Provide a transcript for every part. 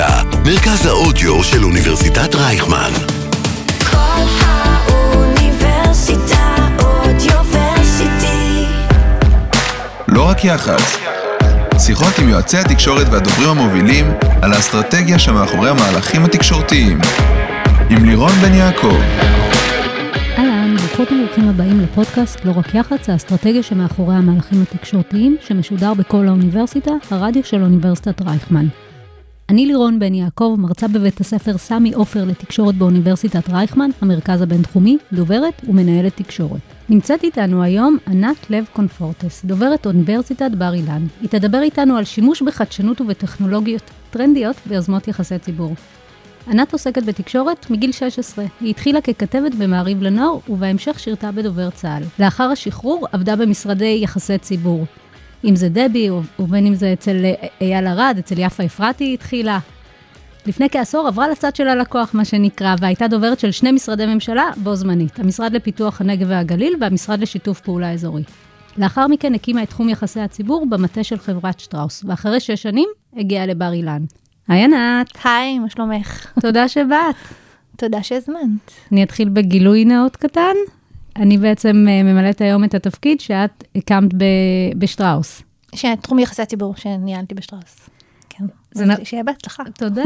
האוניברסיטה, מרכז האודיו של אוניברסיטת רייכמן. כל האוניברסיטה אודיוורסיטי. לא רק יח"צ. שיחות עם יועצי התקשורת והדוברים המובילים על האסטרטגיה שמאחורי המהלכים התקשורתיים. עם לירון בן יעקב. אהלן, ברוכות וברוכים הבאים לפודקאסט לא רק יח"צ, האסטרטגיה שמאחורי המהלכים התקשורתיים, שמשודר בכל האוניברסיטה, הרדיו של אוניברסיטת רייכמן. אני לירון בן יעקב, מרצה בבית הספר סמי עופר לתקשורת באוניברסיטת רייכמן, המרכז הבינתחומי, דוברת ומנהלת תקשורת. נמצאת איתנו היום ענת לב קונפורטס, דוברת אוניברסיטת בר אילן. היא תדבר איתנו על שימוש בחדשנות ובטכנולוגיות טרנדיות ביוזמות יחסי ציבור. ענת עוסקת בתקשורת מגיל 16. היא התחילה ככתבת במעריב לנוער, ובהמשך שירתה בדובר צה"ל. לאחר השחרור עבדה במשרדי יחסי ציבור. אם זה דבי, ובין אם זה אצל אייל ארד, אצל יפה אפרתי היא התחילה. לפני כעשור עברה לצד של הלקוח, מה שנקרא, והייתה דוברת של שני משרדי ממשלה בו זמנית, המשרד לפיתוח הנגב והגליל והמשרד לשיתוף פעולה אזורי. לאחר מכן הקימה את תחום יחסי הציבור במטה של חברת שטראוס, ואחרי שש שנים הגיעה לבר אילן. היי ענת, היי, מה שלומך? תודה שבאת. תודה שהזמנת. אני אתחיל בגילוי נאות קטן. אני בעצם אה, ממלאת היום את התפקיד שאת הקמת ב- בשטראוס. תחום יחסי הציבור שניהלתי בשטראוס. כן. זה אז נ- שיהיה בהצלחה. תודה.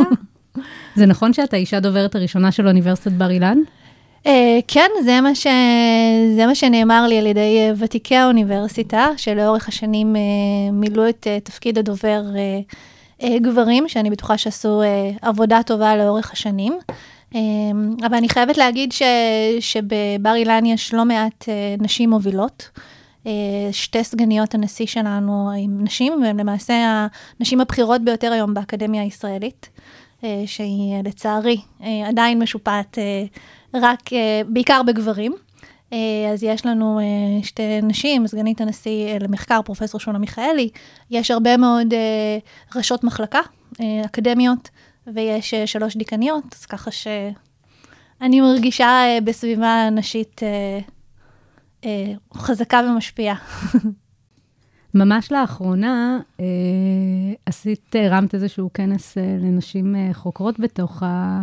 זה נכון שאת האישה הדוברת הראשונה של אוניברסיטת בר אילן? אה, כן, זה מה, ש... זה מה שנאמר לי על ידי אה, ותיקי האוניברסיטה, שלאורך השנים מילאו את תפקיד הדובר גברים, שאני בטוחה שעשו עבודה טובה לאורך השנים. אה, אבל אני חייבת להגיד ש... שבבר אילן יש לא מעט אה, נשים מובילות. אה, שתי סגניות הנשיא שלנו עם נשים, והן למעשה הנשים הבכירות ביותר היום באקדמיה הישראלית, אה, שהיא לצערי עדיין משופעת רק, בעיקר בגברים. אז יש לנו שתי נשים, סגנית הנשיא למחקר, פרופסור שונה מיכאלי, יש הרבה מאוד ראשות מחלקה אקדמיות, ויש אה, שלוש דיקניות, אז ככה שאני מרגישה אה, בסביבה נשית אה, חזקה ומשפיעה. ממש לאחרונה עשית, הרמת איזשהו כנס לנשים חוקרות בתוך, ה,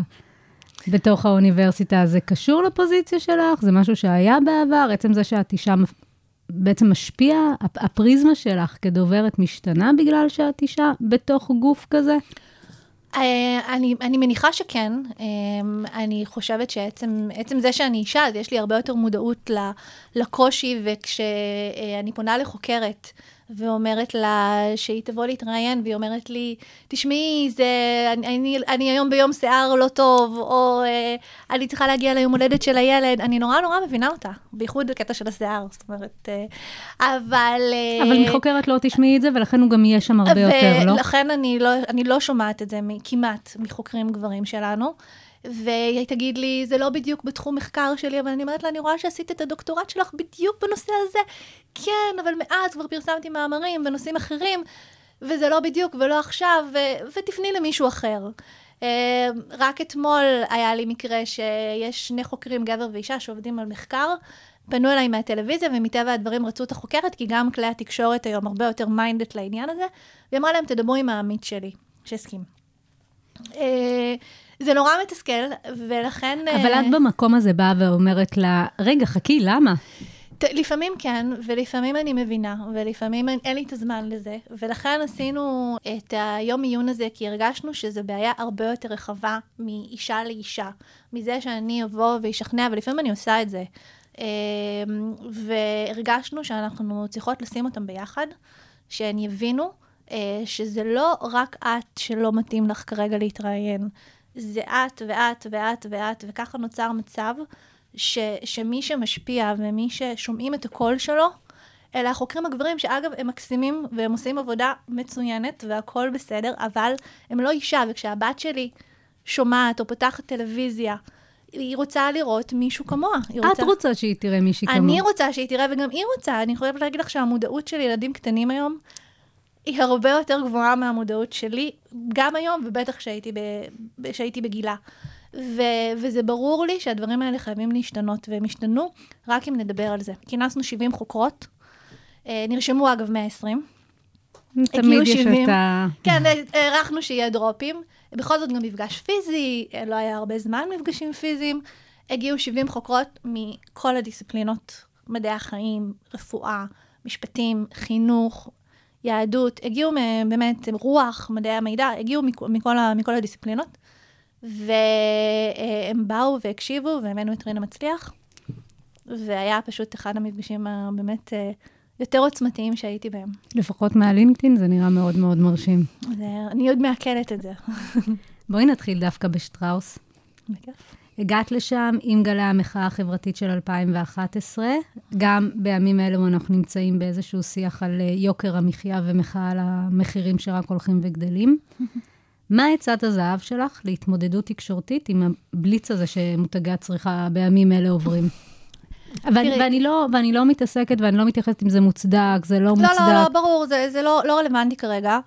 בתוך האוניברסיטה. זה קשור לפוזיציה שלך? זה משהו שהיה בעבר? עצם זה שאת אישה בעצם משפיע? הפ- הפריזמה שלך כדוברת משתנה בגלל שאת אישה בתוך גוף כזה? אה, אני, אני מניחה שכן. אה, אני חושבת שעצם עצם זה שאני אישה, אז יש לי הרבה יותר מודעות לקושי, וכשאני פונה לחוקרת ואומרת לה שהיא תבוא להתראיין, והיא אומרת לי, תשמעי, זה, אני, אני, אני היום ביום שיער לא טוב, או אה, אני צריכה להגיע ליום הולדת של הילד, אני נורא נורא מבינה אותה, בייחוד בקטע של השיער, זאת אומרת, אה, אבל... אה, אבל מחוקרת לא תשמעי את זה, ולכן הוא גם יהיה שם הרבה יותר, לא? ולכן אני לא, אני לא שומעת את זה מ- כמעט מחוקרים גברים שלנו. והיא תגיד לי, זה לא בדיוק בתחום מחקר שלי, אבל אני אומרת לה, אני רואה שעשית את הדוקטורט שלך בדיוק בנושא הזה. כן, אבל מאז כבר פרסמתי מאמרים בנושאים אחרים, וזה לא בדיוק ולא עכשיו, ו- ותפני למישהו אחר. אה, רק אתמול היה לי מקרה שיש שני חוקרים, גבר ואישה, שעובדים על מחקר. פנו אליי מהטלוויזיה, ומטבע הדברים רצו את החוקרת, כי גם כלי התקשורת היום הרבה יותר minded לעניין הזה, והיא אמרה להם, תדברו עם העמית שלי, שהסכים. אה, זה נורא מתסכל, ולכן... אה, אבל את במקום הזה באה ואומרת לה, רגע, חכי, למה? לפעמים כן, ולפעמים אני מבינה, ולפעמים אין, אין לי את הזמן לזה, ולכן עשינו את היום עיון הזה, כי הרגשנו שזו בעיה הרבה יותר רחבה מאישה לאישה, מזה שאני אבוא ואשכנע, ולפעמים אני עושה את זה. אמ, והרגשנו שאנחנו צריכות לשים אותם ביחד, שהן יבינו אה, שזה לא רק את שלא מתאים לך כרגע להתראיין, זה את ואת ואת ואת, וככה נוצר מצב ש, שמי שמשפיע ומי ששומעים את הקול שלו, אלה החוקרים הגברים, שאגב, הם מקסימים והם עושים עבודה מצוינת והכול בסדר, אבל הם לא אישה, וכשהבת שלי שומעת או פותחת טלוויזיה, היא רוצה לראות מישהו כמוה. היא את רוצה שהיא תראה מישהי כמוה. אני רוצה שהיא תראה, וגם היא רוצה. אני חייבת להגיד לך שהמודעות של ילדים קטנים היום, היא הרבה יותר גבוהה מהמודעות שלי, גם היום, ובטח כשהייתי, ב, כשהייתי בגילה. ו, וזה ברור לי שהדברים האלה חייבים להשתנות, והם השתנו רק אם נדבר על זה. כינסנו 70 חוקרות, אה, נרשמו אגב 120. תמיד יש 70. את ה... כן, הערכנו שיהיה דרופים. בכל זאת גם מפגש פיזי, אה, לא היה הרבה זמן מפגשים פיזיים. הגיעו 70 חוקרות מכל הדיסציפלינות, מדעי החיים, רפואה, משפטים, חינוך, יהדות, הגיעו באמת רוח, מדעי המידע, הגיעו מכ- מכל, מכל הדיסציפלינות, והם באו והקשיבו, והבאנו את רינה מצליח, והיה פשוט אחד המפגשים הבאמת אה, יותר עוצמתיים שהייתי בהם. לפחות מהלינקדאין זה נראה מאוד מאוד מרשים. זה, אני עוד מעכלת את זה. בואי נתחיל דווקא בשטראוס. בכיף. הגעת לשם עם גלי המחאה החברתית של 2011. גם בימים אלו אנחנו נמצאים באיזשהו שיח על אה, יוקר המחיה ומחאה על המחירים שרק הולכים וגדלים. מה עצת הזהב שלך להתמודדות תקשורתית עם הבליץ הזה שמותגי הצריכה בימים אלה עוברים? ואני, ואני, לא, ואני לא מתעסקת ואני לא מתייחסת אם זה מוצדק, זה לא מוצדק. לא, לא, לא, ברור, זה, זה לא, לא רלוונטי כרגע.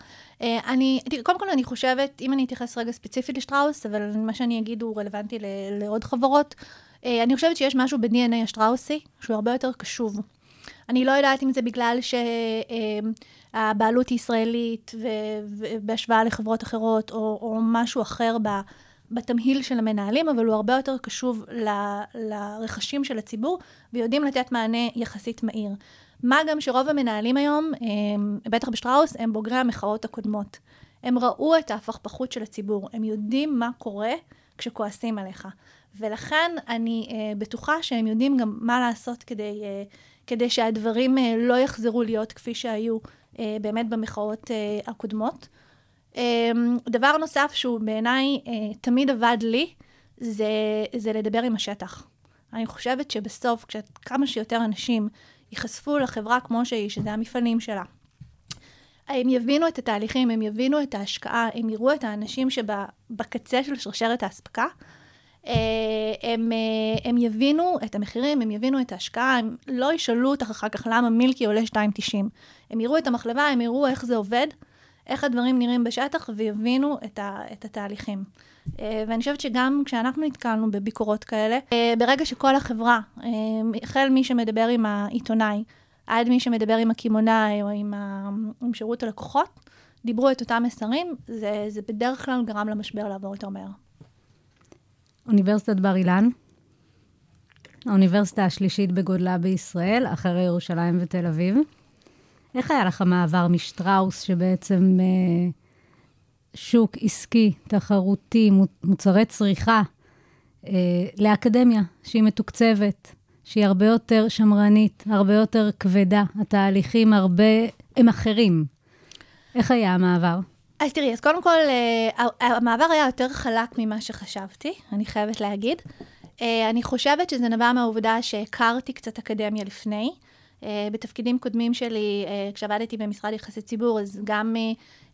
אה, אני, תראי, קודם כל אני חושבת, אם אני אתייחס רגע ספציפית לשטראוס, אבל מה שאני אגיד הוא רלוונטי ל, לעוד חברות, אה, אני חושבת שיש משהו ב-DNA השטראוסי, שהוא הרבה יותר קשוב. אני לא יודעת אם זה בגלל שהבעלות היא ישראלית ובהשוואה לחברות אחרות, או, או משהו אחר ב... בתמהיל של המנהלים, אבל הוא הרבה יותר קשוב ל- לרכשים של הציבור, ויודעים לתת מענה יחסית מהיר. מה גם שרוב המנהלים היום, הם, בטח בשטראוס, הם בוגרי המחאות הקודמות. הם ראו את ההפכפכות של הציבור, הם יודעים מה קורה כשכועסים עליך. ולכן אני uh, בטוחה שהם יודעים גם מה לעשות כדי, uh, כדי שהדברים uh, לא יחזרו להיות כפי שהיו uh, באמת במחאות uh, הקודמות. Um, דבר נוסף שהוא בעיניי uh, תמיד עבד לי, זה, זה לדבר עם השטח. אני חושבת שבסוף, כשכמה שיותר אנשים ייחשפו לחברה כמו שהיא, שזה המפעלים שלה, הם יבינו את התהליכים, הם יבינו את ההשקעה, הם יראו את האנשים שבקצה של שרשרת האספקה, אה, הם, אה, הם יבינו את המחירים, הם יבינו את ההשקעה, הם לא ישאלו אותך אחר כך למה מילקי עולה 2.90. הם יראו את המחלבה, הם יראו איך זה עובד, איך הדברים נראים בשטח, ויבינו את, ה, את התהליכים. אה, ואני חושבת שגם כשאנחנו נתקלנו בביקורות כאלה, אה, ברגע שכל החברה, אה, החל מי שמדבר עם העיתונאי, עד מי שמדבר עם הקמעונאי או עם, ה, עם שירות הלקוחות, דיברו את אותם מסרים, זה, זה בדרך כלל גרם למשבר לעבור יותר מהר. אוניברסיטת בר אילן, האוניברסיטה השלישית בגודלה בישראל, אחרי ירושלים ותל אביב. איך היה לך המעבר משטראוס, שבעצם אה, שוק עסקי, תחרותי, מו- מוצרי צריכה, אה, לאקדמיה שהיא מתוקצבת, שהיא הרבה יותר שמרנית, הרבה יותר כבדה, התהליכים הרבה, הם אחרים. איך היה המעבר? אז תראי, אז קודם כל, אה, המעבר היה יותר חלק ממה שחשבתי, אני חייבת להגיד. אה, אני חושבת שזה נבע מהעובדה שהכרתי קצת אקדמיה לפני. אה, בתפקידים קודמים שלי, אה, כשעבדתי במשרד יחסי ציבור, אז גם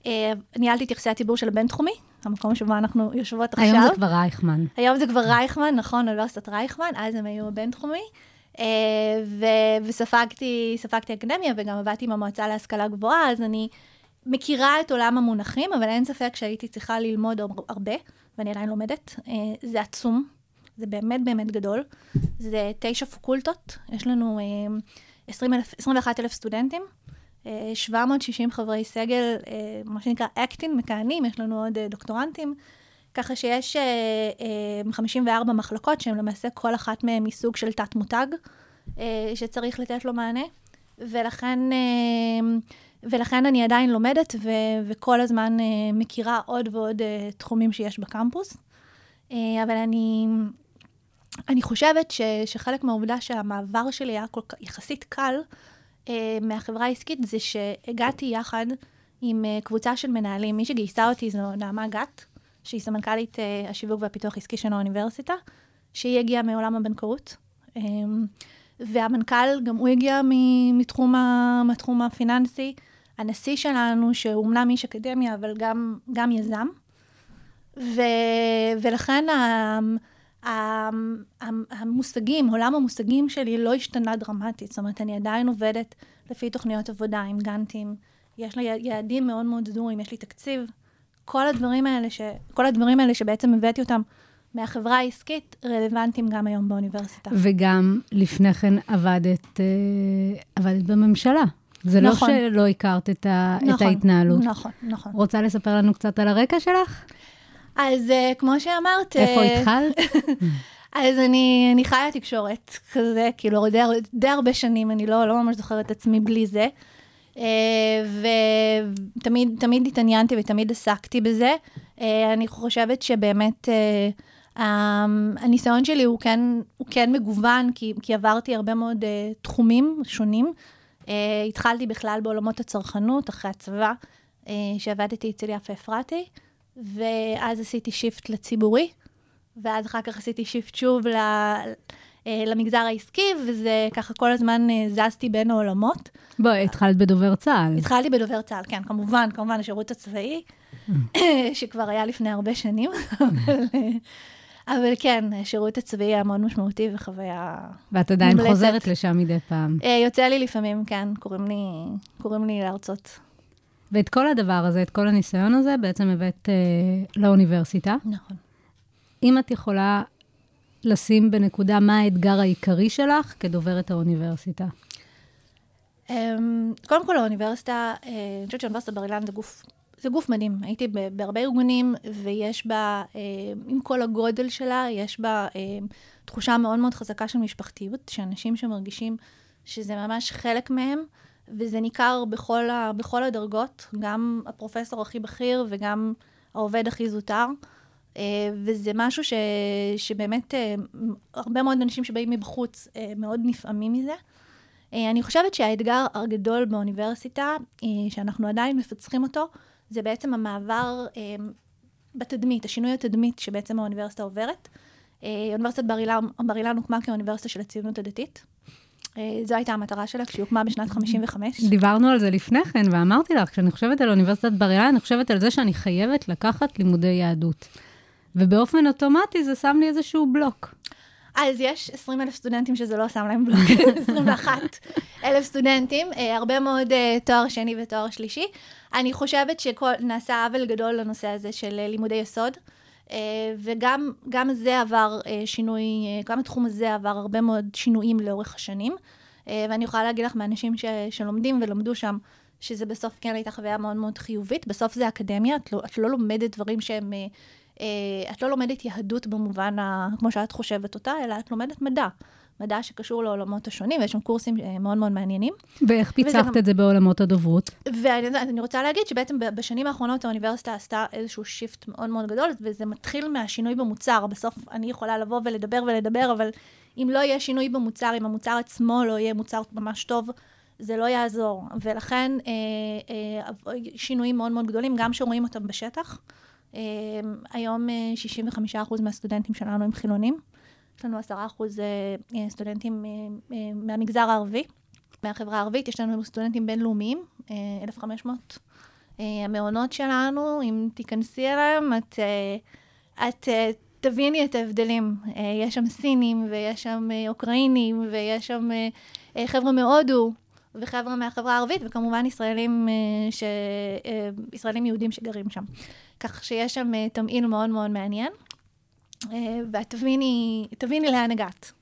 אה, ניהלתי את יחסי הציבור של הבינתחומי, המקום שבו אנחנו יושבות עכשיו. היום זה כבר רייכמן. היום זה כבר רייכמן, נכון, אוניברסיטת רייכמן, אז הם היו הבינתחומי. ו- וספגתי ספגתי אקדמיה וגם עבדתי עם המועצה להשכלה גבוהה, אז אני מכירה את עולם המונחים, אבל אין ספק שהייתי צריכה ללמוד הר- הרבה, ואני עדיין לומדת. זה עצום, זה באמת באמת גדול. זה תשע פקולטות, יש לנו אה, 20 אלף, 21 אלף סטודנטים. אה, 760 חברי סגל, אה, מה שנקרא אקטין, מכהנים, יש לנו עוד אה, דוקטורנטים. ככה שיש אה, אה, 54 מחלקות, שהן למעשה כל אחת מהן מסוג של תת-מותג, אה, שצריך לתת לו מענה. ולכן, אה, ולכן אני עדיין לומדת, ו, וכל הזמן אה, מכירה עוד ועוד אה, תחומים שיש בקמפוס. אה, אבל אני, אני חושבת ש, שחלק מהעובדה שהמעבר שלי היה כל יחסית קל אה, מהחברה העסקית, זה שהגעתי יחד עם אה, קבוצה של מנהלים. מי שגייסה אותי זו נעמה גת, שהיא סמנכ"לית אה, השיווק והפיתוח העסקי של האוניברסיטה, שהיא הגיעה מעולם הבנקאות. אה, והמנכ"ל, גם הוא הגיע מתחום, ה, מהתחום הפיננסי. הנשיא שלנו, שהוא אומנם איש אקדמיה, אבל גם, גם יזם. ו, ולכן ה, המושגים, עולם המושגים שלי לא השתנה דרמטית. זאת אומרת, אני עדיין עובדת לפי תוכניות עבודה עם גאנטים, יש לי יעדים מאוד מאוד סדורים, יש לי תקציב. כל הדברים האלה, ש, כל הדברים האלה שבעצם הבאתי אותם מהחברה העסקית, רלוונטיים גם היום באוניברסיטה. וגם לפני כן עבדת, אה, עבדת בממשלה. זה נכון. לא שלא הכרת את, ה, את נכון, ההתנהלות. נכון, נכון. רוצה לספר לנו קצת על הרקע שלך? אז אה, כמו שאמרת... איפה אה, התחלת? אז אני, אני חיה תקשורת כזה, כאילו די, די הרבה שנים, אני לא, לא ממש זוכרת את עצמי בלי זה. אה, ותמיד תמיד התעניינתי ותמיד עסקתי בזה. אני חושבת שבאמת הניסיון שלי הוא כן, הוא כן מגוון, כי, כי עברתי הרבה מאוד תחומים שונים. התחלתי בכלל בעולמות הצרכנות, אחרי הצבא, שעבדתי אצל יפה אפרתי, ואז עשיתי shift לציבורי. ואז אחר כך עשיתי shift שוב ל, אה, למגזר העסקי, וזה ככה כל הזמן אה, זזתי בין העולמות. בואי, התחלת בדובר צה"ל. התחלתי בדובר צה"ל, כן, כמובן, כמובן, השירות הצבאי, שכבר היה לפני הרבה שנים, אבל, אה, אבל כן, השירות הצבאי היה מאוד משמעותי וחוויה... ואת עדיין מומלצת. חוזרת לשם מדי פעם. יוצא לי לפעמים, כן, קוראים לי, קוראים לי להרצות. ואת כל הדבר הזה, את כל הניסיון הזה, בעצם הבאת אה, לאוניברסיטה. נכון. אם את יכולה לשים בנקודה מה האתגר העיקרי שלך כדוברת האוניברסיטה. אמ, קודם כל האוניברסיטה, אה, אני חושבת שאוניברסיטת בר אילן זה גוף, זה גוף מדהים. הייתי בהרבה ארגונים, ויש בה, אה, עם כל הגודל שלה, יש בה אה, תחושה מאוד מאוד חזקה של משפחתיות, שאנשים שמרגישים שזה ממש חלק מהם, וזה ניכר בכל, ה, בכל הדרגות, גם הפרופסור הכי בכיר וגם העובד הכי זוטר. אה, וזה משהו ש, שבאמת אה, הרבה מאוד אנשים שבאים מבחוץ אה, מאוד נפעמים מזה. אני חושבת שהאתגר הגדול באוניברסיטה, שאנחנו עדיין מפצחים אותו, זה בעצם המעבר בתדמית, השינוי התדמית שבעצם האוניברסיטה עוברת. אוניברסיטת בר אילן, בר אילן הוקמה כאוניברסיטה של הציונות הדתית. אה, זו הייתה המטרה שלה כשהיא הוקמה בשנת 55. דיברנו על זה לפני כן, ואמרתי לך, כשאני חושבת על אוניברסיטת בר אילן, אני חושבת על זה שאני חייבת לקחת לימודי יהדות. ובאופן אוטומטי זה שם לי איזשהו בלוק. אז יש 20 אלף סטודנטים שזה לא שם להם בלוק, 21 אלף סטודנטים, אה, הרבה מאוד אה, תואר שני ותואר שלישי. אני חושבת שנעשה עוול גדול לנושא הזה של לימודי יסוד, וגם גם זה עבר אה, שינוי, אה, גם התחום הזה עבר הרבה מאוד שינויים לאורך השנים. אה, ואני יכולה להגיד לך מאנשים ש, שלומדים ולמדו שם, שזה בסוף כן הייתה חוויה מאוד מאוד חיובית. בסוף זה אקדמיה, את לא, את לא לומדת דברים שהם... אה, אה, את לא לומדת יהדות במובן ה... כמו שאת חושבת אותה, אלא את לומדת מדע. מדע שקשור לעולמות השונים, ויש שם קורסים אה, מאוד מאוד מעניינים. ואיך פיצחת גם- את זה בעולמות הדוברות? ואני אני רוצה להגיד שבעצם בשנים האחרונות האוניברסיטה עשתה איזשהו שיפט מאוד מאוד גדול, וזה מתחיל מהשינוי במוצר. בסוף אני יכולה לבוא ולדבר ולדבר, אבל אם לא יהיה שינוי במוצר, אם המוצר עצמו לא יהיה מוצר ממש טוב, זה לא יעזור. ולכן אה, אה, שינויים מאוד מאוד גדולים, גם שרואים אותם בשטח. אה, היום אה, 65% מהסטודנטים שלנו הם חילונים. יש לנו 10% אה, אה, סטודנטים אה, מהמגזר הערבי. מהחברה הערבית, יש לנו סטודנטים בינלאומיים, אה, 1,500. אה, המעונות שלנו, אם תיכנסי אליהם, את, את תביני את ההבדלים. יש שם סינים, ויש שם אוקראינים, ויש שם חבר'ה מהודו, וחבר'ה מהחברה הערבית, וכמובן ישראלים, ש... ישראלים יהודים שגרים שם. כך שיש שם תמהיל מאוד מאוד מעניין, ואת תביני, תביני לאן הגעת.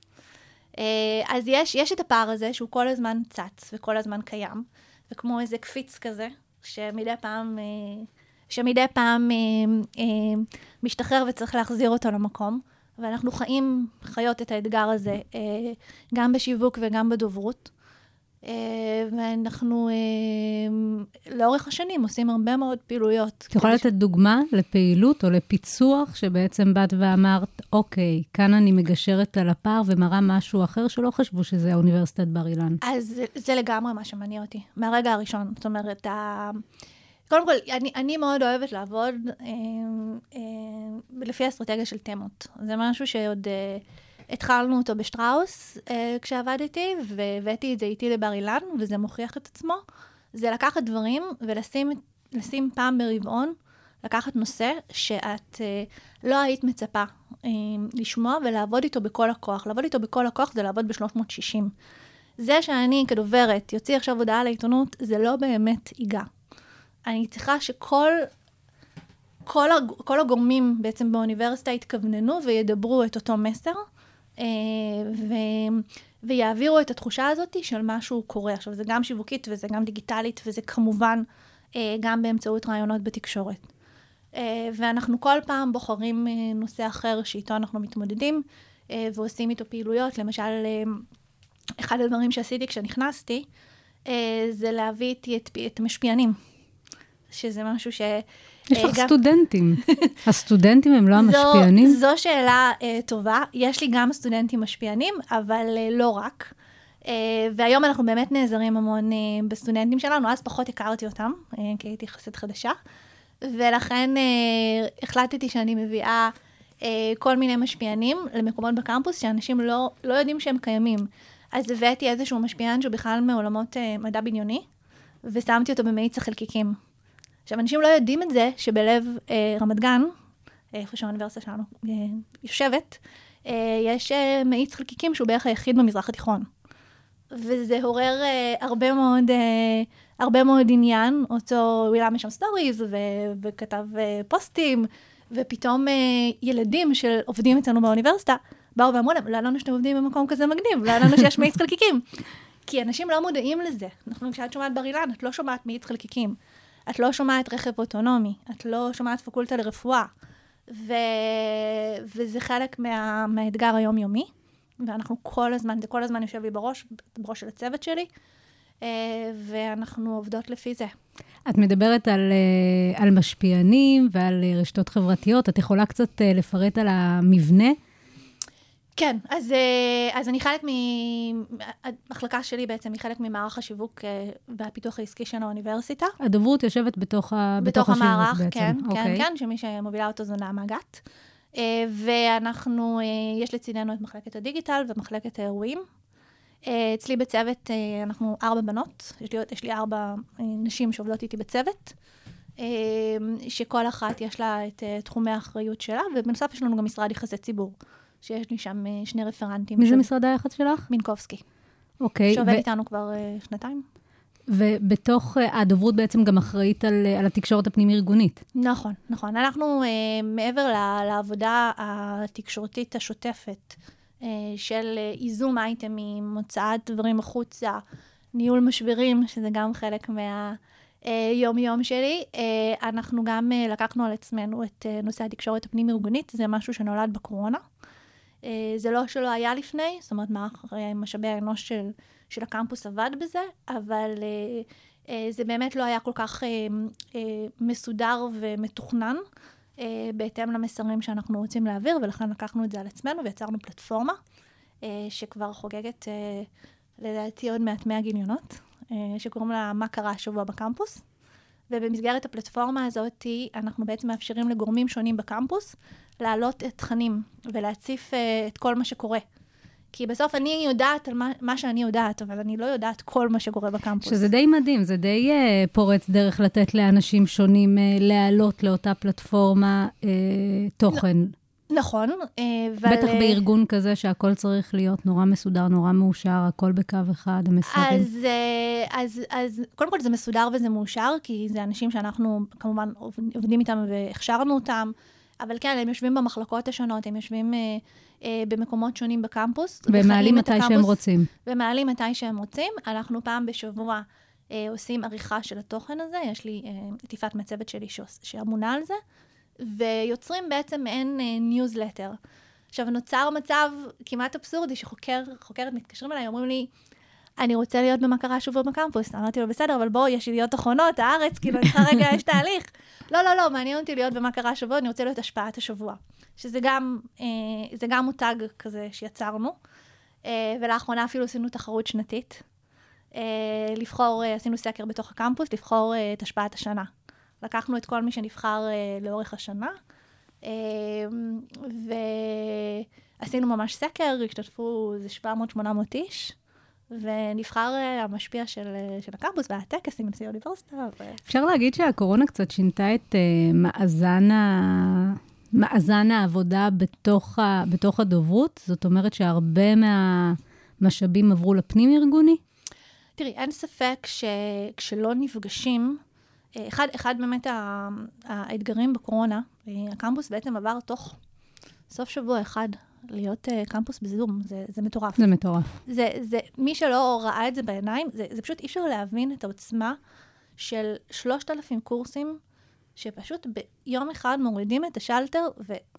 אה, אז יש, יש את הפער הזה שהוא כל הזמן צץ וכל הזמן קיים, וכמו איזה קפיץ כזה, שמדי פעם, אה, שמדי פעם אה, אה, משתחרר וצריך להחזיר אותו למקום. ואנחנו חיים, חיות את האתגר הזה, אה, גם בשיווק וגם בדוברות. אה, ואנחנו אה, לאורך השנים עושים הרבה מאוד פעילויות. את יכולה כדי ש- לתת דוגמה לפעילות או לפיצוח שבעצם באת ואמרת, אוקיי, כאן אני מגשרת על הפער ומראה משהו אחר שלא חשבו שזה אוניברסיטת בר אילן. אז זה, זה לגמרי מה שמניע אותי, מהרגע הראשון. זאת אומרת, ה... קודם כל, אני, אני מאוד אוהבת לעבוד אה, אה, לפי אסטרטגיה של תמות. זה משהו שעוד אה, התחלנו אותו בשטראוס אה, כשעבדתי, והבאתי את זה איתי לבר אילן, וזה מוכיח את עצמו. זה לקחת דברים ולשים לשים פעם ברבעון, לקחת נושא שאת אה, לא היית מצפה אה, לשמוע ולעבוד איתו בכל הכוח. לעבוד איתו בכל הכוח זה לעבוד ב-360. זה שאני כדוברת יוציא עכשיו הודעה לעיתונות, זה לא באמת ייגע. אני צריכה שכל כל, הג, כל הגורמים בעצם באוניברסיטה יתכווננו וידברו את אותו מסר, ו, ויעבירו את התחושה הזאת של משהו קורה. עכשיו, זה גם שיווקית וזה גם דיגיטלית, וזה כמובן אה, גם באמצעות רעיונות בתקשורת. אה, ואנחנו כל פעם בוחרים אה, נושא אחר שאיתו אנחנו מתמודדים, אה, ועושים איתו פעילויות. למשל, אה, אחד הדברים שעשיתי כשנכנסתי, אה, זה להביא איתי את, את המשפיענים, שזה משהו ש... יש אה, לך גם- סטודנטים. הסטודנטים הם לא המשפיענים? זו, זו שאלה uh, טובה. יש לי גם סטודנטים משפיענים, אבל uh, לא רק. Uh, והיום אנחנו באמת נעזרים המון בסטודנטים שלנו, אז פחות הכרתי אותם, כי הייתי יחסית חדשה. ולכן החלטתי שאני מביאה כל מיני משפיענים למקומות בקמפוס שאנשים לא, לא יודעים שהם קיימים. אז הבאתי איזשהו משפיען שהוא בכלל מעולמות מדע בדיוני, ושמתי אותו במאיץ החלקיקים. עכשיו, אנשים לא יודעים את זה שבלב אה, רמת גן, איפה שהאוניברסיטה שלנו אה, יושבת, אה, יש אה, מאיץ חלקיקים שהוא בערך היחיד במזרח התיכון. וזה עורר אה, הרבה מאוד, אה, הרבה מאוד עניין. אותו וילם יש שם stories, ו- וכתב אה, פוסטים, ופתאום אה, ילדים של עובדים אצלנו באוניברסיטה, באו ואמרו להם, לא ידענו שאתם עובדים במקום כזה מגניב, לא ידענו שיש מאיץ חלקיקים. כי אנשים לא מודעים לזה. אנחנו, כשאת שומעת בר אילן, את לא שומעת מאיץ חלקיקים. את לא שומעת רכב אוטונומי, את לא שומעת פקולטה לרפואה. ו... וזה חלק מה... מהאתגר היומיומי, ואנחנו כל הזמן, זה כל הזמן יושב לי בראש, בראש של הצוות שלי, אה, ואנחנו עובדות לפי זה. את מדברת על, אה, על משפיענים ועל אה, רשתות חברתיות. את יכולה קצת לפרט על המבנה? כן, אז, אה, אז אני חלק מ... המחלקה שלי בעצם היא חלק ממערך השיווק אה, והפיתוח העסקי של האוניברסיטה. הדוברות יושבת בתוך, ה, בתוך השיווק המערך, בעצם. כן, אוקיי. כן, כן, שמי שמובילה אותו זו נעמה גת. אה, ואנחנו, יש לצידנו את מחלקת הדיגיטל ומחלקת האירועים. אצלי בצוות אנחנו ארבע בנות, יש לי, יש לי ארבע נשים שעובדות איתי בצוות, שכל אחת יש לה את תחומי האחריות שלה, ובנוסף יש לנו גם משרד יחסי ציבור, שיש לי שם אה, שני רפרנטים. מי זה משרד היח"צ שלך? מינקובסקי, אוקיי. שעובד ו- איתנו כבר אה, שנתיים. ובתוך, אה, הדוברות בעצם גם אחראית על, אה, על התקשורת הפנים-ארגונית. נכון, נכון. אנחנו, אה, מעבר ל- לעבודה התקשורתית השוטפת אה, של אה, איזום אייטמים, הוצאת דברים החוצה, ניהול משברים, שזה גם חלק מהיום-יום שלי, אה, אנחנו גם לקחנו על עצמנו את נושא התקשורת הפנים-ארגונית, זה משהו שנולד בקורונה. אה, זה לא שלא היה לפני, זאת אומרת, אה, משאבי האנוש של, של הקמפוס עבד בזה, אבל אה, אה, זה באמת לא היה כל כך מסודר ומתוכנן, בהתאם למסרים שאנחנו רוצים להעביר, ולכן לקחנו את זה על עצמנו ויצרנו פלטפורמה, שכבר חוגגת, לדעתי, עוד מעט 100 גיליונות, שקוראים לה מה קרה השבוע בקמפוס. ובמסגרת הפלטפורמה הזאת, אנחנו בעצם מאפשרים לגורמים שונים בקמפוס להעלות תכנים ולהציף uh, את כל מה שקורה. כי בסוף אני יודעת על מה, מה שאני יודעת, אבל אני לא יודעת כל מה שקורה בקמפוס. שזה די מדהים, זה די uh, פורץ דרך לתת לאנשים שונים uh, להעלות לאותה פלטפורמה uh, תוכן. נכון, uh, אבל... בטח בארגון כזה שהכל צריך להיות נורא מסודר, נורא מאושר, הכל בקו אחד, המסרים. אז, אה, אז, אז קודם כל זה מסודר וזה מאושר, כי זה אנשים שאנחנו כמובן עובד- עובדים איתם והכשרנו אותם, אבל כן, הם יושבים במחלקות השונות, הם יושבים אה, אה, במקומות שונים בקמפוס. והם וחיים מעלים את מתי שהם הקמפוס. רוצים. ומעלים מתי שהם רוצים. אנחנו פעם בשבוע אה, עושים עריכה של התוכן הזה, יש לי אה, את יפעת מהצוות שלי שאמונה על זה, ויוצרים בעצם מעין אה, ניוזלטר. עכשיו, נוצר מצב כמעט אבסורדי שחוקר, חוקרת מתקשרים אליי, אומרים לי, אני רוצה להיות במה קרה השבוע בקמפוס. אמרתי לו, בסדר, אבל בוא, יש ידיעות אחרונות, הארץ, כאילו, אני צריכה רגע, יש תהליך. לא, לא, לא, מעניין אותי להיות במה קרה השבוע, אני רוצה להיות השפעת השבוע. שזה גם, אה, זה גם מותג כזה שיצרנו. אה, ולאחרונה אפילו עשינו תחרות שנתית. אה, לבחור, אה, עשינו סקר בתוך הקמפוס, לבחור אה, את השפעת השנה. לקחנו את כל מי שנבחר אה, לאורך השנה, אה, ועשינו ממש סקר, השתתפו איזה 700-800 איש, ונבחר אה, המשפיע של, אה, של הקמפוס והטקס עם נשיא האוניברסיטה. ו... אפשר להגיד שהקורונה קצת שינתה את uh, מאזן, ה... מאזן העבודה בתוך, ה... בתוך הדוברות? זאת אומרת שהרבה מהמשאבים עברו לפנים-ארגוני? תראי, אין ספק שכשלא נפגשים, אחד, אחד באמת האתגרים בקורונה, אה, הקמפוס בעצם עבר תוך סוף שבוע אחד להיות אה, קמפוס בזום, זה, זה מטורף. זה מטורף. זה, זה, מי שלא ראה את זה בעיניים, זה, זה פשוט אי אפשר להבין את העוצמה של 3,000 קורסים שפשוט ביום אחד מורידים את השלטר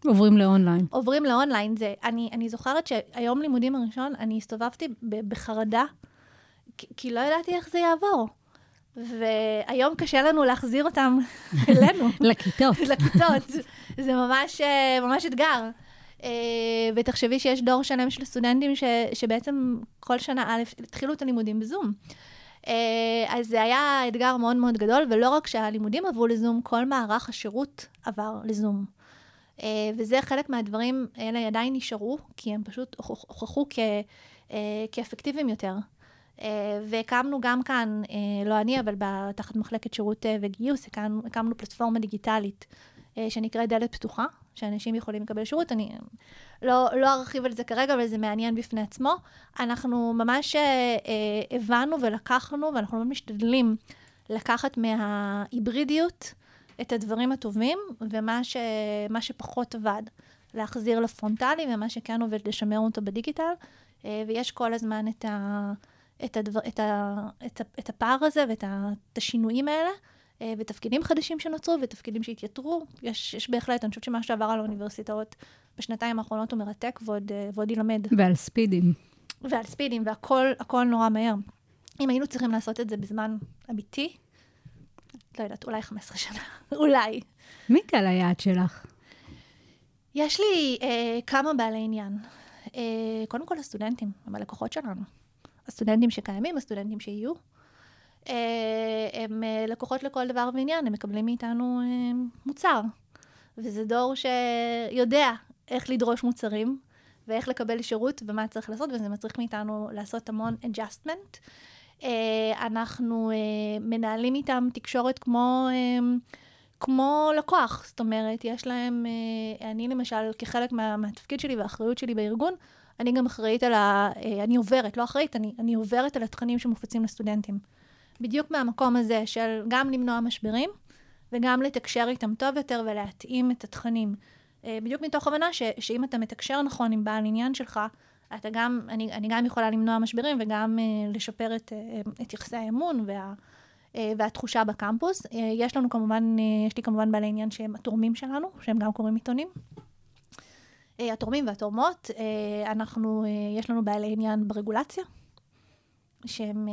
עוברים לאונליין. ועוברים לאונליין. זה, אני, אני זוכרת שהיום לימודים הראשון, אני הסתובבתי בחרדה, כי, כי לא ידעתי איך זה יעבור. והיום קשה לנו להחזיר אותם אלינו. לכיתות. לכיתות. זה ממש, אה, ממש אתגר. אה, ותחשבי שיש דור שלם של סטודנטים ש, שבעצם כל שנה א' התחילו את הלימודים בזום. אה, אז זה היה אתגר מאוד מאוד גדול, ולא רק שהלימודים עברו לזום, כל מערך השירות עבר לזום. וזה חלק מהדברים, אלה עדיין נשארו, כי הם פשוט הוכח- הוכחו כ, כאפקטיביים יותר. אה, והקמנו גם כאן, אה, לא אני, אבל תחת מחלקת שירות אה, וגיוס, הקמנו, הקמנו פלטפורמה דיגיטלית שנקראת דלת פתוחה, שאנשים יכולים לקבל שירות. אני לא, לא ארחיב על זה כרגע, אבל זה מעניין בפני עצמו. אנחנו ממש הבנו ולקחנו, ואנחנו מאוד משתדלים לקחת מההיברידיות את הדברים הטובים, ומה ש, שפחות עבד, להחזיר לפרונטלי, ומה שכן עובד, לשמר אותו בדיגיטל. ויש כל הזמן את, ה, את, הדבר, את, ה, את, ה, את הפער הזה ואת ה, השינויים האלה. אה, ותפקידים חדשים שנוצרו ותפקידים שהתייתרו. יש, יש בהחלט, אני חושבת שמה שעבר על האוניברסיטאות בשנתיים האחרונות הוא מרתק ועוד, אה, ועוד ילמד. ועל ספידים. ועל ספידים, והכל הכל נורא מהר. אם היינו צריכים לעשות את זה בזמן אמיתי, לא יודעת, אולי 15 שנה, אולי. מי קהל היעד שלך? יש לי אה, כמה בעלי עניין. אה, קודם כל הסטודנטים, הם הלקוחות שלנו. הסטודנטים שקיימים, הסטודנטים שיהיו. אה, הם אה, לקוחות לכל דבר ועניין, הם מקבלים מאיתנו אה, מוצר. וזה דור שיודע איך לדרוש מוצרים, ואיך לקבל שירות ומה צריך לעשות, וזה מצריך מאיתנו לעשות המון adjustment. אנחנו מנהלים איתם תקשורת כמו, כמו לקוח, זאת אומרת, יש להם, אני למשל, כחלק מה, מהתפקיד שלי והאחריות שלי בארגון, אני גם אחראית על ה... אה, אני עוברת, לא אחראית, אני, אני עוברת על התכנים שמופצים לסטודנטים. בדיוק מהמקום הזה של גם למנוע משברים, וגם לתקשר איתם טוב יותר ולהתאים את התכנים. אה, בדיוק מתוך הבנה ש, שאם אתה מתקשר נכון עם בעל עניין שלך, אתה גם, אני, אני גם יכולה למנוע משברים וגם uh, לשפר את, uh, את יחסי האמון וה, uh, והתחושה בקמפוס. Uh, יש לנו כמובן, uh, יש לי כמובן בעלי עניין שהם התורמים שלנו, שהם גם קוראים עיתונים. Uh, התורמים והתורמות, uh, אנחנו, uh, יש לנו בעלי עניין ברגולציה, שהם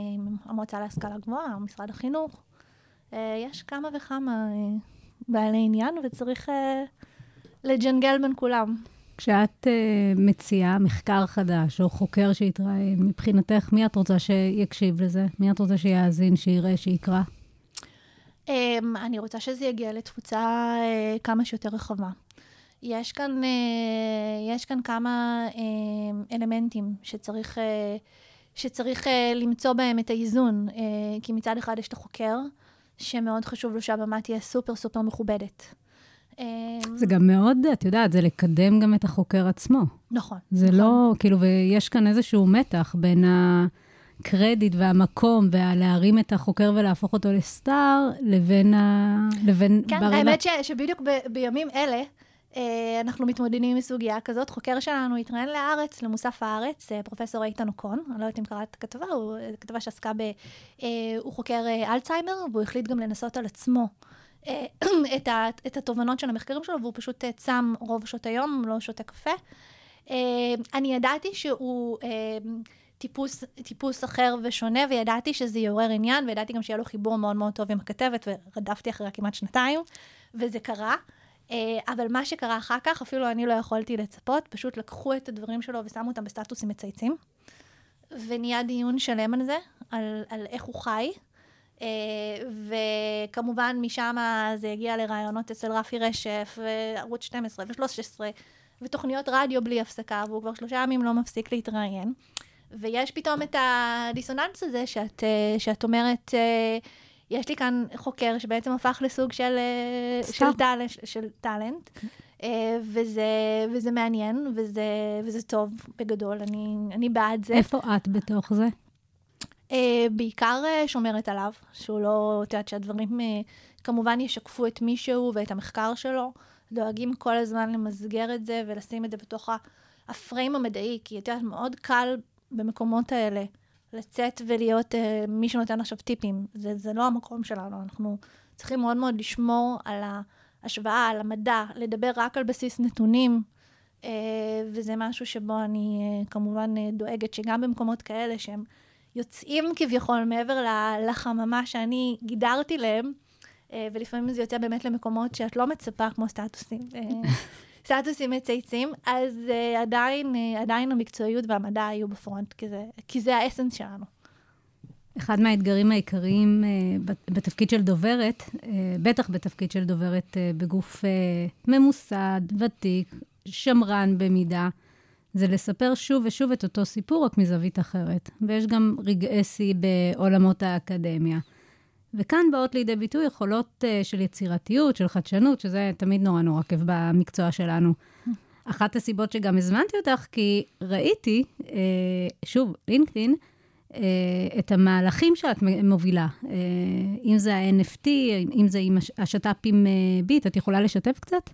המועצה להשכלה גבוהה, משרד החינוך. יש כמה וכמה בעלי עניין וצריך לג'נגל בין כולם. כשאת uh, מציעה מחקר חדש או חוקר שיתראיין, מבחינתך, מי את רוצה שיקשיב לזה? מי את רוצה שיאזין, שיראה, שיקרא? Um, אני רוצה שזה יגיע לתפוצה uh, כמה שיותר רחבה. יש כאן, uh, יש כאן כמה uh, אלמנטים שצריך, uh, שצריך למצוא בהם את האיזון, כי מצד אחד יש את החוקר, שמאוד חשוב לו שהבמה תהיה סופר סופר מכובדת. זה גם מאוד, את יודעת, זה לקדם גם את החוקר עצמו. נכון. זה נכון. לא, כאילו, ויש כאן איזשהו מתח בין הקרדיט והמקום והלהרים את החוקר ולהפוך אותו לסטאר, לבין ה... לבין כן, בר האמת ש, שבדיוק ב, בימים אלה, אה, אנחנו מתמודדים עם סוגיה כזאת. חוקר שלנו התראיין לארץ, למוסף הארץ, אה, פרופסור איתן אוקון, אני לא יודעת אם קראת את הכתבה, הוא אה, כתבה שעסקה ב... אה, הוא חוקר אה, אלצהיימר, והוא החליט גם לנסות על עצמו. אה, את, ה, את התובנות של המחקרים שלו, והוא פשוט אה, צם רוב שעות היום, לא שותה קפה. אה, אני ידעתי שהוא אה, טיפוס, טיפוס אחר ושונה, וידעתי שזה יעורר עניין, וידעתי גם שיהיה לו חיבור מאוד מאוד טוב עם הכתבת, ורדפתי אחריה כמעט שנתיים, וזה קרה. אה, אבל מה שקרה אחר כך, אפילו אני לא יכולתי לצפות, פשוט לקחו את הדברים שלו ושמו אותם בסטטוסים מצייצים, ונהיה דיון שלם על זה, על, על איך הוא חי. Uh, וכמובן משם זה הגיע לראיונות אצל רפי רשף, וערוץ 12 ו-13, ותוכניות רדיו בלי הפסקה, והוא כבר שלושה ימים לא מפסיק להתראיין. ויש פתאום את הדיסוננס הזה שאת, uh, שאת אומרת, יש לי כאן חוקר שבעצם הפך לסוג של, uh, של, טל, של טאלנט, uh, וזה, וזה מעניין, וזה, וזה טוב בגדול, אני, אני בעד זה. איפה את בתוך זה? Uh, בעיקר שומרת עליו, שהוא לא, את יודעת שהדברים כמובן ישקפו את מישהו ואת המחקר שלו, דואגים כל הזמן למסגר את זה ולשים את זה בתוך הפריים המדעי, כי את יודעת, מאוד קל במקומות האלה לצאת ולהיות אה, מי שנותן עכשיו טיפים. זה, זה לא המקום שלנו, אנחנו צריכים מאוד מאוד לשמור על ההשוואה, על המדע, לדבר רק על בסיס נתונים, אה, וזה משהו שבו אני אה, כמובן אה, דואגת שגם במקומות כאלה שהם יוצאים כביכול מעבר לחממה שאני גידרתי להם, אה, ולפעמים זה יוצא באמת למקומות שאת לא מצפה, כמו סטטוסים. סטטוסים מצייצים, אז uh, עדיין, uh, עדיין המקצועיות והמדע יהיו בפרונט, כי זה, כי זה האסנס שלנו. אחד מהאתגרים העיקריים uh, בת- בתפקיד של דוברת, uh, בטח בתפקיד של דוברת uh, בגוף uh, ממוסד, ותיק, שמרן במידה, זה לספר שוב ושוב את אותו סיפור, רק מזווית אחרת. ויש גם רגעי שיא בעולמות האקדמיה. וכאן באות לידי ביטוי יכולות uh, של יצירתיות, של חדשנות, שזה תמיד נורא נורא כיף במקצוע שלנו. אחת הסיבות שגם הזמנתי אותך, כי ראיתי, uh, שוב, לינקדאין, uh, את המהלכים שאת מובילה. אם זה ה-NFT, אם זה עם הש- השת"פ עם ביט, את יכולה לשתף קצת?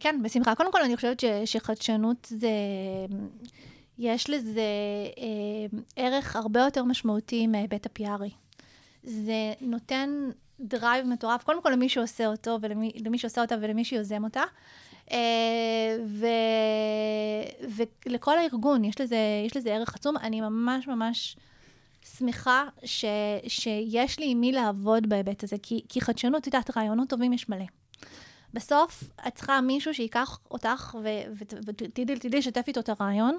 כן, בשמחה. קודם כל, אני חושבת שחדשנות זה... יש לזה ערך הרבה יותר משמעותי מההיבט הפיארי. זה נותן drive מטורף, קודם כל למי שעושה אותו, ולמי למי שעושה אותה ולמי שיוזם אותה. אה, ו, ולכל הארגון יש לזה, יש לזה ערך עצום. אני ממש ממש שמחה ש, שיש לי עם מי לעבוד בהיבט הזה, כי, כי חדשנות, את יודעת, רעיונות טובים יש מלא. בסוף את צריכה מישהו שייקח אותך ותדעי לשתף איתו את הרעיון,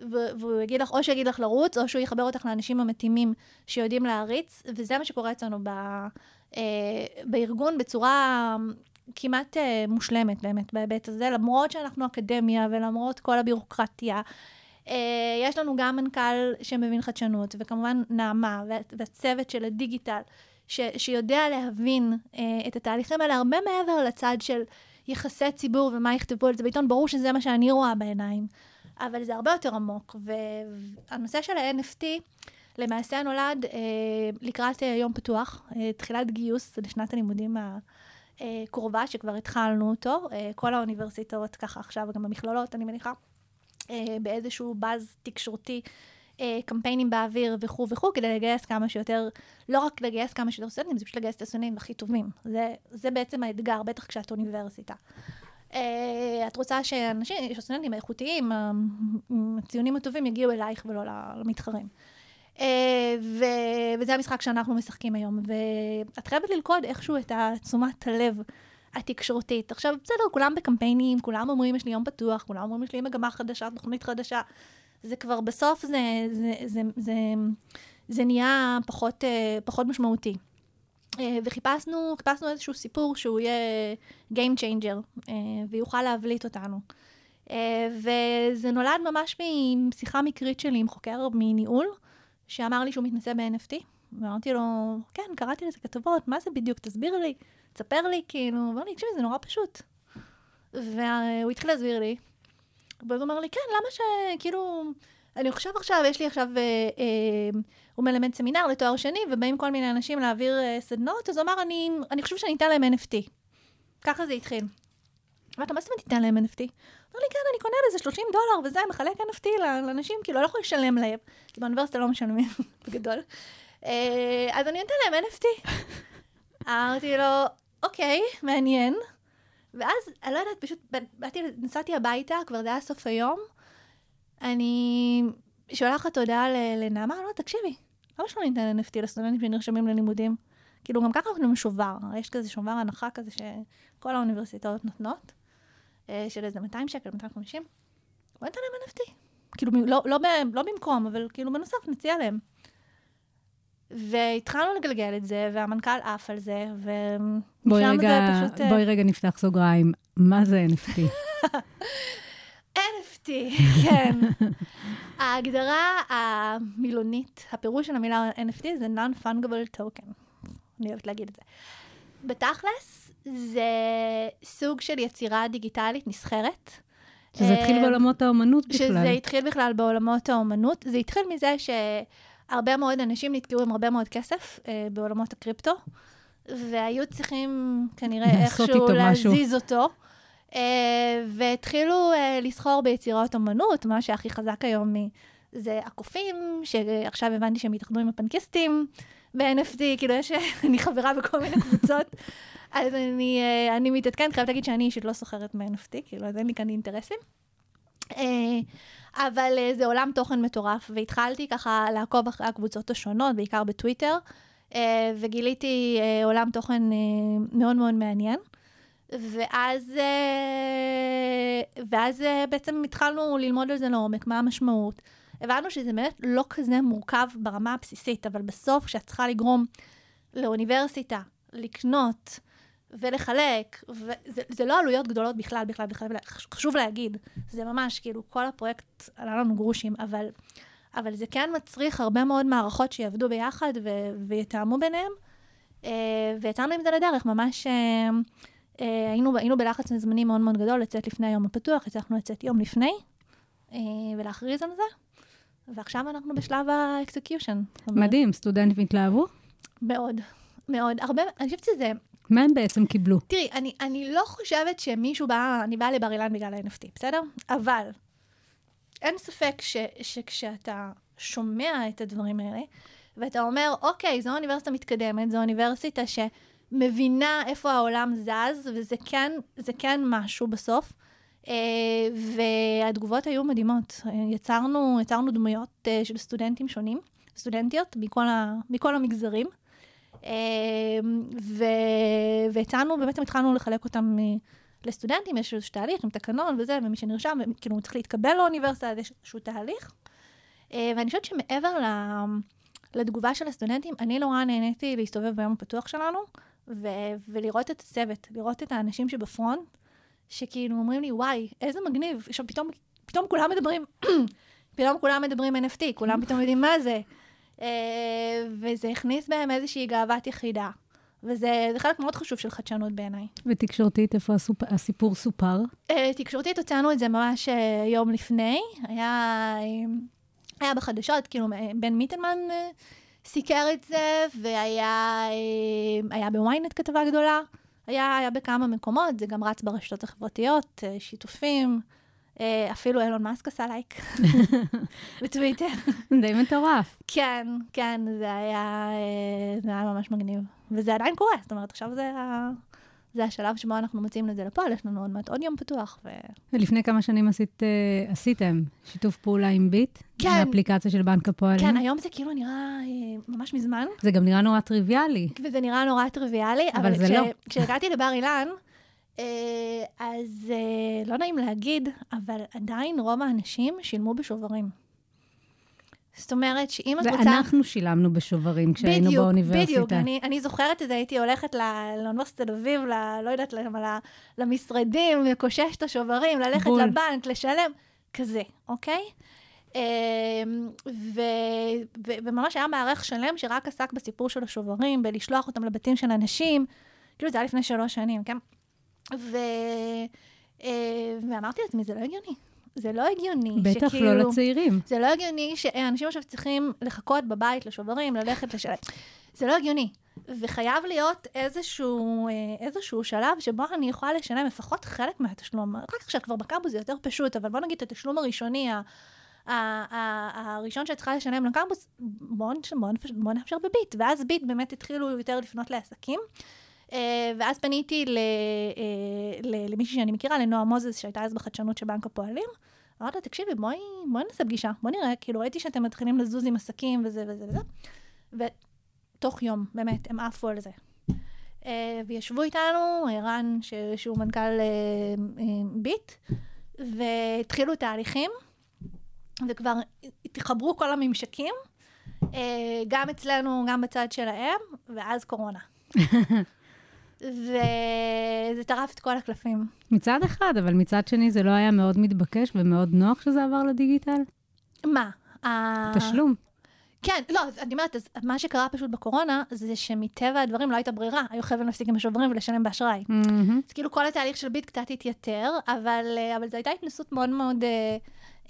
והוא יגיד לך, או שיגיד לך לרוץ, או שהוא יחבר אותך לאנשים המתאימים שיודעים להריץ, וזה מה שקורה אצלנו ב, אה, בארגון בצורה כמעט אה, מושלמת באמת בהיבט הזה, למרות שאנחנו אקדמיה ולמרות כל הבירוקרטיה. אה, יש לנו גם מנכ"ל שמבין חדשנות, וכמובן נעמה, וה- והצוות של הדיגיטל, ש, שיודע להבין אה, את התהליכים האלה הרבה מעבר לצד של יחסי ציבור ומה יכתבו על זה בעיתון, ברור שזה מה שאני רואה בעיניים. אבל זה הרבה יותר עמוק, והנושא של ה-NFT למעשה נולד אה, לקראת אה, יום פתוח, אה, תחילת גיוס לשנת הלימודים הקרובה, שכבר התחלנו אותו, אה, כל האוניברסיטאות ככה עכשיו, וגם המכללות, אני מניחה, אה, באיזשהו באז תקשורתי. אה, קמפיינים באוויר וכו' וכו', כדי לגייס כמה שיותר, לא רק לגייס כמה שיותר סטודנטים, זה פשוט לגייס את הסטודנטים הכי טובים. זה, זה בעצם האתגר, בטח כשאת אוניברסיטה. אה, את רוצה שאנשים, שהסטודנטים האיכותיים, הציונים הטובים יגיעו אלייך ולא למתחרים. אה, ו- וזה המשחק שאנחנו משחקים היום, ואת חייבת ללכוד איכשהו את תשומת הלב התקשורתית. עכשיו, בסדר, כולם בקמפיינים, כולם אומרים יש לי יום פתוח, כולם אומרים יש לי מגמה חדשה, תוכנית חדשה. זה כבר בסוף זה, זה, זה, זה, זה נהיה פחות, אה, פחות משמעותי. אה, וחיפשנו חיפשנו איזשהו סיפור שהוא יהיה Game Changer אה, ויוכל להבליט אותנו. אה, וזה נולד ממש משיחה מקרית שלי עם חוקר מניהול, שאמר לי שהוא מתנסה ב-NFT, ואמרתי לו, כן, קראתי לזה כתבות, מה זה בדיוק, תסביר לי, תספר לי, כאילו, הוא אמר לי, תקשיבי, זה נורא פשוט. והוא התחיל להסביר לי, ואז הוא אמר לי, כן, למה ש... כאילו, אני חושב עכשיו, יש לי עכשיו, אה, אה, הוא מלמד סמינר לתואר שני, ובאים כל מיני אנשים להעביר אה, סדנאות, אז הוא אמר, אני, אני חושב שאני אתן להם NFT. ככה זה התחיל. אמרתי לו, מה זאת אומרת תיתן להם NFT? אמר לי, כן, אני קונה בזה 30 דולר וזה, מחלק NFT לאנשים, כאילו, לא יכול לשלם להם, כי באוניברסיטה לא משלמים בגדול. אה, אז אני אתן להם NFT. אמרתי לו, אוקיי, מעניין. ואז, אני לא יודעת, פשוט באתי, נסעתי הביתה, כבר זה היה סוף היום. אני שולחת הודעה לנעמה, לא, תקשיבי, למה שלא ניתן NFT לסטודנטים שנרשמים ללימודים? כאילו, גם ככה נותנים שובר, יש כזה שובר הנחה כזה שכל האוניברסיטאות נותנות, אה, של איזה 200 שקל, 250. בוא ניתן להם NFT. כאילו, לא, לא, לא במקום, אבל כאילו בנוסף נציע להם. והתחלנו לגלגל את זה, והמנכ"ל עף על זה, בואי רגע, זה פשוט... אה, בואי רגע נפתח סוגריים. מה זה NFT? NFT, כן. ההגדרה המילונית, הפירוש של המילה NFT זה non-fungible token. אני אוהבת להגיד את זה. בתכלס, זה סוג של יצירה דיגיטלית נסחרת. שזה התחיל אה, בעולמות האומנות בכלל. שזה התחיל בכלל בעולמות האומנות. זה התחיל מזה שהרבה מאוד אנשים נתקעו עם הרבה מאוד כסף אה, בעולמות הקריפטו, והיו צריכים כנראה איכשהו איתו משהו. להזיז אותו. אה, והתחילו אה, לסחור ביצירות אומנות, מה שהכי חזק היום זה הקופים, שעכשיו הבנתי שהם התאחדו עם הפנקיסטים ב-NFT, כאילו יש, אני חברה בכל מיני קבוצות, אז אני, אה, אני מתעדכנת, חייבת להגיד שאני אישית לא סוחרת ב-NFT, כאילו, אז אין לי כאן אינטרסים. אבל זה עולם תוכן מטורף, והתחלתי ככה לעקוב אחרי הקבוצות השונות, בעיקר בטוויטר, וגיליתי עולם תוכן מאוד מאוד מעניין. ואז, אה, ואז אה, בעצם התחלנו ללמוד על זה לעומק, מה המשמעות. הבנו שזה באמת לא כזה מורכב ברמה הבסיסית, אבל בסוף כשאת צריכה לגרום לאוניברסיטה לקנות ולחלק, וזה זה לא עלויות גדולות בכלל, בכלל, בכלל, חשוב להגיד, זה ממש, כאילו, כל הפרויקט עלה לנו גרושים, אבל, אבל זה כן מצריך הרבה מאוד מערכות שיעבדו ביחד ו- ויתאמו ביניהם, אה, ויצאנו עם זה לדרך, ממש היינו, היינו בלחץ זמנים מאוד מאוד גדול לצאת לפני היום הפתוח, הצלחנו לצאת יום לפני ולהכריז על זה, ועכשיו אנחנו בשלב ה execution. מדהים, סטודנטים התלהבו? מאוד, מאוד. הרבה, אני חושבת שזה, מה הם בעצם קיבלו? תראי, אני, אני לא חושבת שמישהו בא, אני באה לבר אילן בגלל ה-NFT, בסדר? אבל אין ספק ש, שכשאתה שומע את הדברים האלה, ואתה אומר, אוקיי, זו אוניברסיטה מתקדמת, זו אוניברסיטה שמבינה איפה העולם זז, וזה כן, זה כן משהו בסוף. Uh, והתגובות היו מדהימות. Uh, יצרנו, יצרנו דמויות uh, של סטודנטים שונים, סטודנטיות מכל, ה, מכל המגזרים. אמ, ו- והצענו, באמת התחלנו לחלק אותם אה, לסטודנטים, יש איזשהו תהליך עם תקנון וזה, ומי שנרשם, כאילו צריך להתקבל לאוניברסיטה, יש איזשהו תהליך. אה, ואני חושבת שמעבר ל- לתגובה של הסטודנטים, אני נורא נהניתי להסתובב ביום הפתוח שלנו, ו- ולראות את הצוות, לראות את האנשים שבפרונט, שכאילו אומרים לי, וואי, איזה מגניב, עכשיו פתאום, פתאום כולם מדברים, פתאום כולם מדברים NFT, כולם פתאום יודעים מה זה. אה, וזה הכניס בהם איזושהי גאוות יחידה. וזה חלק מאוד חשוב של חדשנות בעיניי. ותקשורתית, איפה הסופ... הסיפור סופר? Uh, תקשורתית הוצאנו את זה ממש uh, יום לפני, היה, היה בחדשות, כאילו בן מיטלמן סיקר את זה, והיה היה בוויינט כתבה גדולה, היה, היה בכמה מקומות, זה גם רץ ברשתות החברתיות, uh, שיתופים. אה, אפילו אילון מאסק עשה לייק בטוויטר. די מטורף. כן, כן, זה היה, אה, זה היה ממש מגניב. וזה עדיין קורה, זאת אומרת, עכשיו זה, זה השלב שבו אנחנו מוציאים את זה לפועל, יש לנו עוד מעט עוד יום פתוח. ו... ולפני כמה שנים עשית, אה, עשיתם שיתוף פעולה עם ביט? כן. האפליקציה של בנק הפועלים? כן, היום זה כאילו נראה ממש מזמן. זה גם נראה נורא טריוויאלי. וזה נראה נורא טריוויאלי, אבל, אבל זה כש, לא. כשהגעתי לבר אילן, אה, אז אה, לא נעים להגיד, אבל עדיין רוב האנשים שילמו בשוברים. זאת אומרת שאם את רוצה... ואנחנו שילמנו בשוברים כשהיינו בדיוק, באוניברסיטה. בדיוק, אני, אני זוכרת את זה, הייתי הולכת ל- לאוניברסיטת תל אביב, ל- לא יודעת למה, למשרדים, לקושש את השוברים, ללכת בול. לבנק, לשלם, כזה, אוקיי? אמ, ו, ו, וממש היה מערך שלם שרק עסק בסיפור של השוברים, בלשלוח אותם לבתים של אנשים, כאילו זה היה לפני שלוש שנים, כן? ו, אה, ואמרתי לעצמי, זה לא הגיוני. זה לא הגיוני בטח שכאילו... לא לצעירים. זה לא הגיוני שאנשים עכשיו צריכים לחכות בבית לשוברים, ללכת לשלם. זה לא הגיוני. וחייב להיות איזשהו, אה, איזשהו שלב שבו אני יכולה לשלם לפחות חלק מהתשלום. אחר כך שכבר בקמפוס זה יותר פשוט, אבל בוא נגיד את התשלום הראשוני, ה- ה- ה- הראשון שאת צריכה לשלם לקמפוס, בוא, בוא, בוא נאפשר בביט. ואז ביט באמת התחילו יותר לפנות לעסקים. אה, ואז פניתי ל- אה, ל- למישהי שאני מכירה, לנועה מוזס, שהייתה אז בחדשנות של בנק הפועלים. אמרתי לה, תקשיבי, בואי, בואי נעשה פגישה, בואי נראה, כאילו ראיתי שאתם מתחילים לזוז עם עסקים וזה וזה וזה. ותוך יום, באמת, הם עפו על זה. אה, וישבו איתנו, ערן, שהוא מנכ"ל ביט, והתחילו תהליכים, וכבר התחברו כל הממשקים, גם אצלנו, גם בצד שלהם, ואז קורונה. וזה טרף את כל הקלפים. מצד אחד, אבל מצד שני זה לא היה מאוד מתבקש ומאוד נוח שזה עבר לדיגיטל? מה? ה- תשלום. כן, לא, אני אומרת, אז מה שקרה פשוט בקורונה, זה שמטבע הדברים לא הייתה ברירה, היו חייבים להפסיק עם השוברים ולשלם באשראי. מהמם. אז כאילו כל התהליך של ביט קצת התייתר, אבל, אה, אבל זו הייתה התנסות מאוד מאוד אה,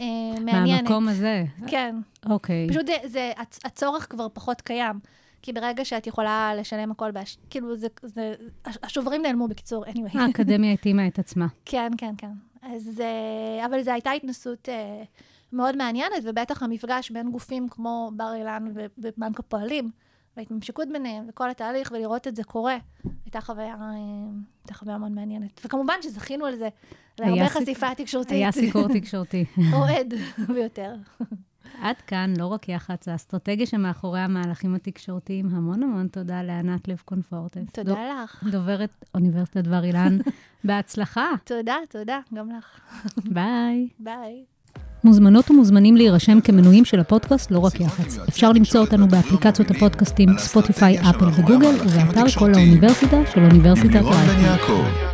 אה, מעניינת. מהמקום הזה. כן, אוקיי. פשוט זה, זה, הצ- הצורך כבר פחות קיים. כי ברגע שאת יכולה לשלם הכל, באש... כאילו זה, זה, השוברים נעלמו בקיצור, anyway. האקדמיה התאימה את עצמה. כן, כן, כן. אז, אה, אבל זו הייתה התנסות אה, מאוד מעניינת, ובטח המפגש בין גופים כמו בר אילן ובנק הפועלים, וההתממשקות ביניהם, וכל התהליך, ולראות את זה קורה, הייתה חוויה, אה, הייתה חוויה מאוד מעניינת. וכמובן שזכינו על זה, להרבה חשיפה תקשורתית. היה סיקור תקשורתי. אוהד ביותר. עד כאן, לא רק יח"צ, האסטרטגיה שמאחורי המהלכים התקשורתיים. המון המון תודה לענת לב קונפורטס. תודה לך. דוברת אוניברסיטת בר אילן. בהצלחה. תודה, תודה, גם לך. ביי. ביי. מוזמנות ומוזמנים להירשם כמנויים של הפודקאסט לא רק יח"צ. אפשר למצוא אותנו באפליקציות הפודקאסטים ספוטיפיי, אפל וגוגל, ובאתר קול האוניברסיטה של אוניברסיטת רייכמן.